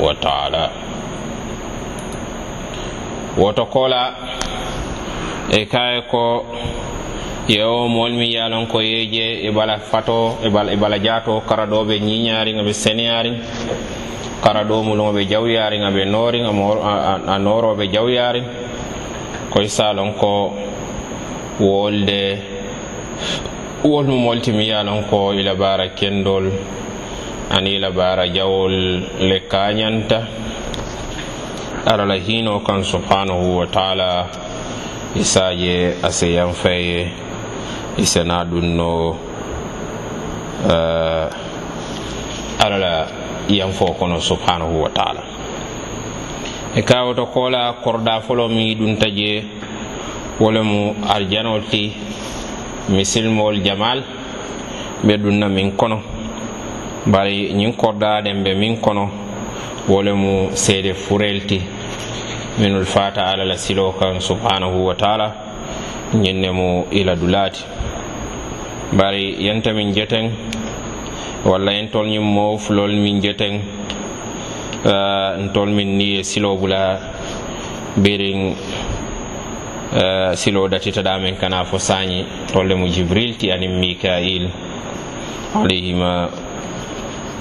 wa taala. Woto kola e kaye ko yewo mool mi yalon ko yeje e bala fato e bala e jaato karaɗoɓe ñiñariŋa ɓe seniyariŋ karaɗomuluŋo ɓe jawyariŋa ɓe noriŋ a noroɓe jawyariŋ koye salon ko wolde wolmo moltimi ye lon ko ila bara kendol ani la baara jawol le kañanta ara hino kan subhanahu wa taala. Isaje aseyan feye isena ɗum no uh, eh, arala yanfo kono subhanahu wa taala. E kawoto kola korda folo mi ɗum taje. Wolemu arjanol ti misilmol jamal. Ɓe ɗumna min kono. bari ñiŋ kordaden be min kono wolemu seede furelti. Minul fata ala la siloo kaŋ subhanahu wa taala ñiŋ ne mu ila dulaati. Bari yenta min jeten walla yentol ñiŋ moo fulol min jeten uh, ntol min niye silo bula biriŋ uh, eh, siloo datitaɗa meŋ kana fo saañi. Tolle mu jibril ti aniŋ mikail alayhima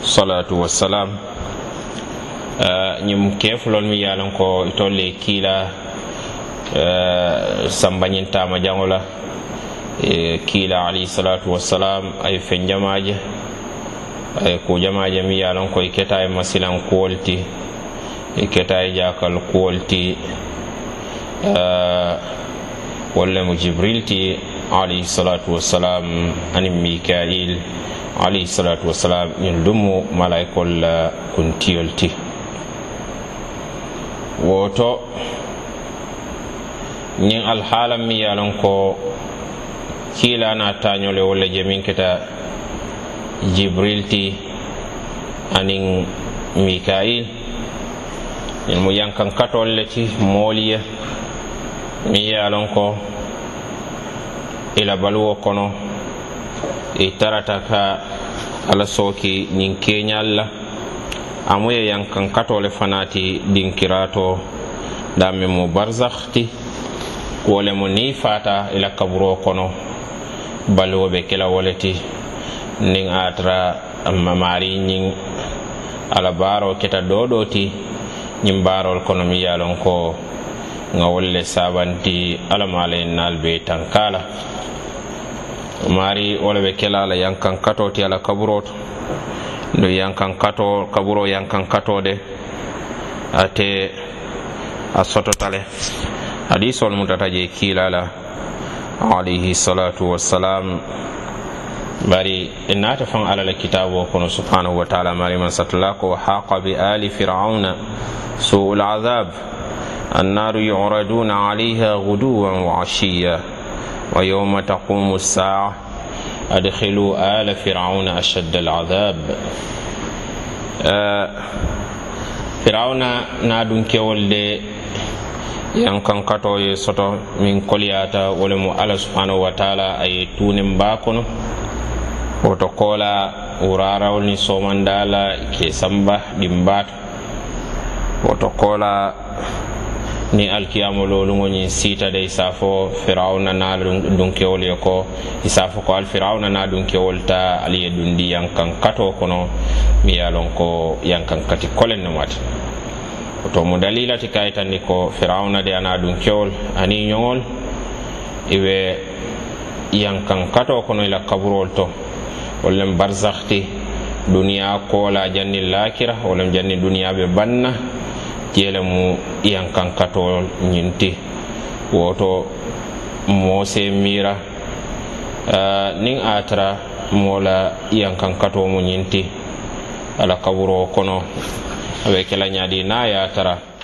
salatu wassalam. Ñim uh, kefulol mi yalan ko tolle kiila uh, sambañintama jangola. E kiila alayhi salatu wassalam ay fen jamaje. Ay ko jamaje mi yalan ko e keta e masilan kuwolti e keta e jakal kuwolti uh, walla jibril ti alayhi salatu wassalam ani mikail alayhi salatu wassalam ñol ɗummu malaikol uh, kuntiyol ti. Woto ñin alhaala mi yalon ko kiilana tañole walla je min keta jibril ti anin mikail. Ñin mu yankan katol le ti moolu ye mi ye ko ila baluwo kono i tarata ka ala sooki ñiŋ keeñal la. Amu ye yankankato fanati dinkirato dame mu barzakh ti wo le mu niŋ fata ila kaburo kono baluwo be kela wo le ti niŋ a tara mamaari ñiŋ ala baaro keta doo doo ti ñiŋ baarol kono mi ye a ko nga wolle sabanti alamala en naal be tankala. Mari wala ɓe kela ala yankan kato ti ala kaburoto ndo yankan kato kaburo yankan katode ate a sototale. Hadisol mutata je kiilala alayhi salatu wassalam. Bari en naata fan alala kitabo kono subhanahu wa taala mari man satala ko haqa bi ali firauna suu l'azab النار يعرضون عليها غدوا وعشيا ويوم تقوم الساعة أدخلوا آل فرعون أشد العذاب آه فرعون نادون كولد yankan kato ye soto min koliyata wole mu ala subhanahu wa taala a ye tunin ba kono woto kola wurarawol ni somandala ke samba ɗimbato woto kola ni alkiyamololuŋo ñiŋ siitade i se fo firawuna na dunkewolu ye ko i ko ali firawuna na dunkewolu ta ali ye dundi yankaŋ kato kono mi ye loŋ ko yankaŋ kati kolen ne mati woto mu dalila ti kayitandi ko firawuna de ana dunkewol aniŋ ñoŋol i be yankaŋ kato kono i la kaburol to. Wolu lem barzakh duniya koola janni lakira wo lem janniŋ duniya be banna jele mu yankankatol ñinti woto mose mira. Uh, nin atara tara mola yankankato mu ñinti ala kaburo kono. A kela ñaadi na yatara a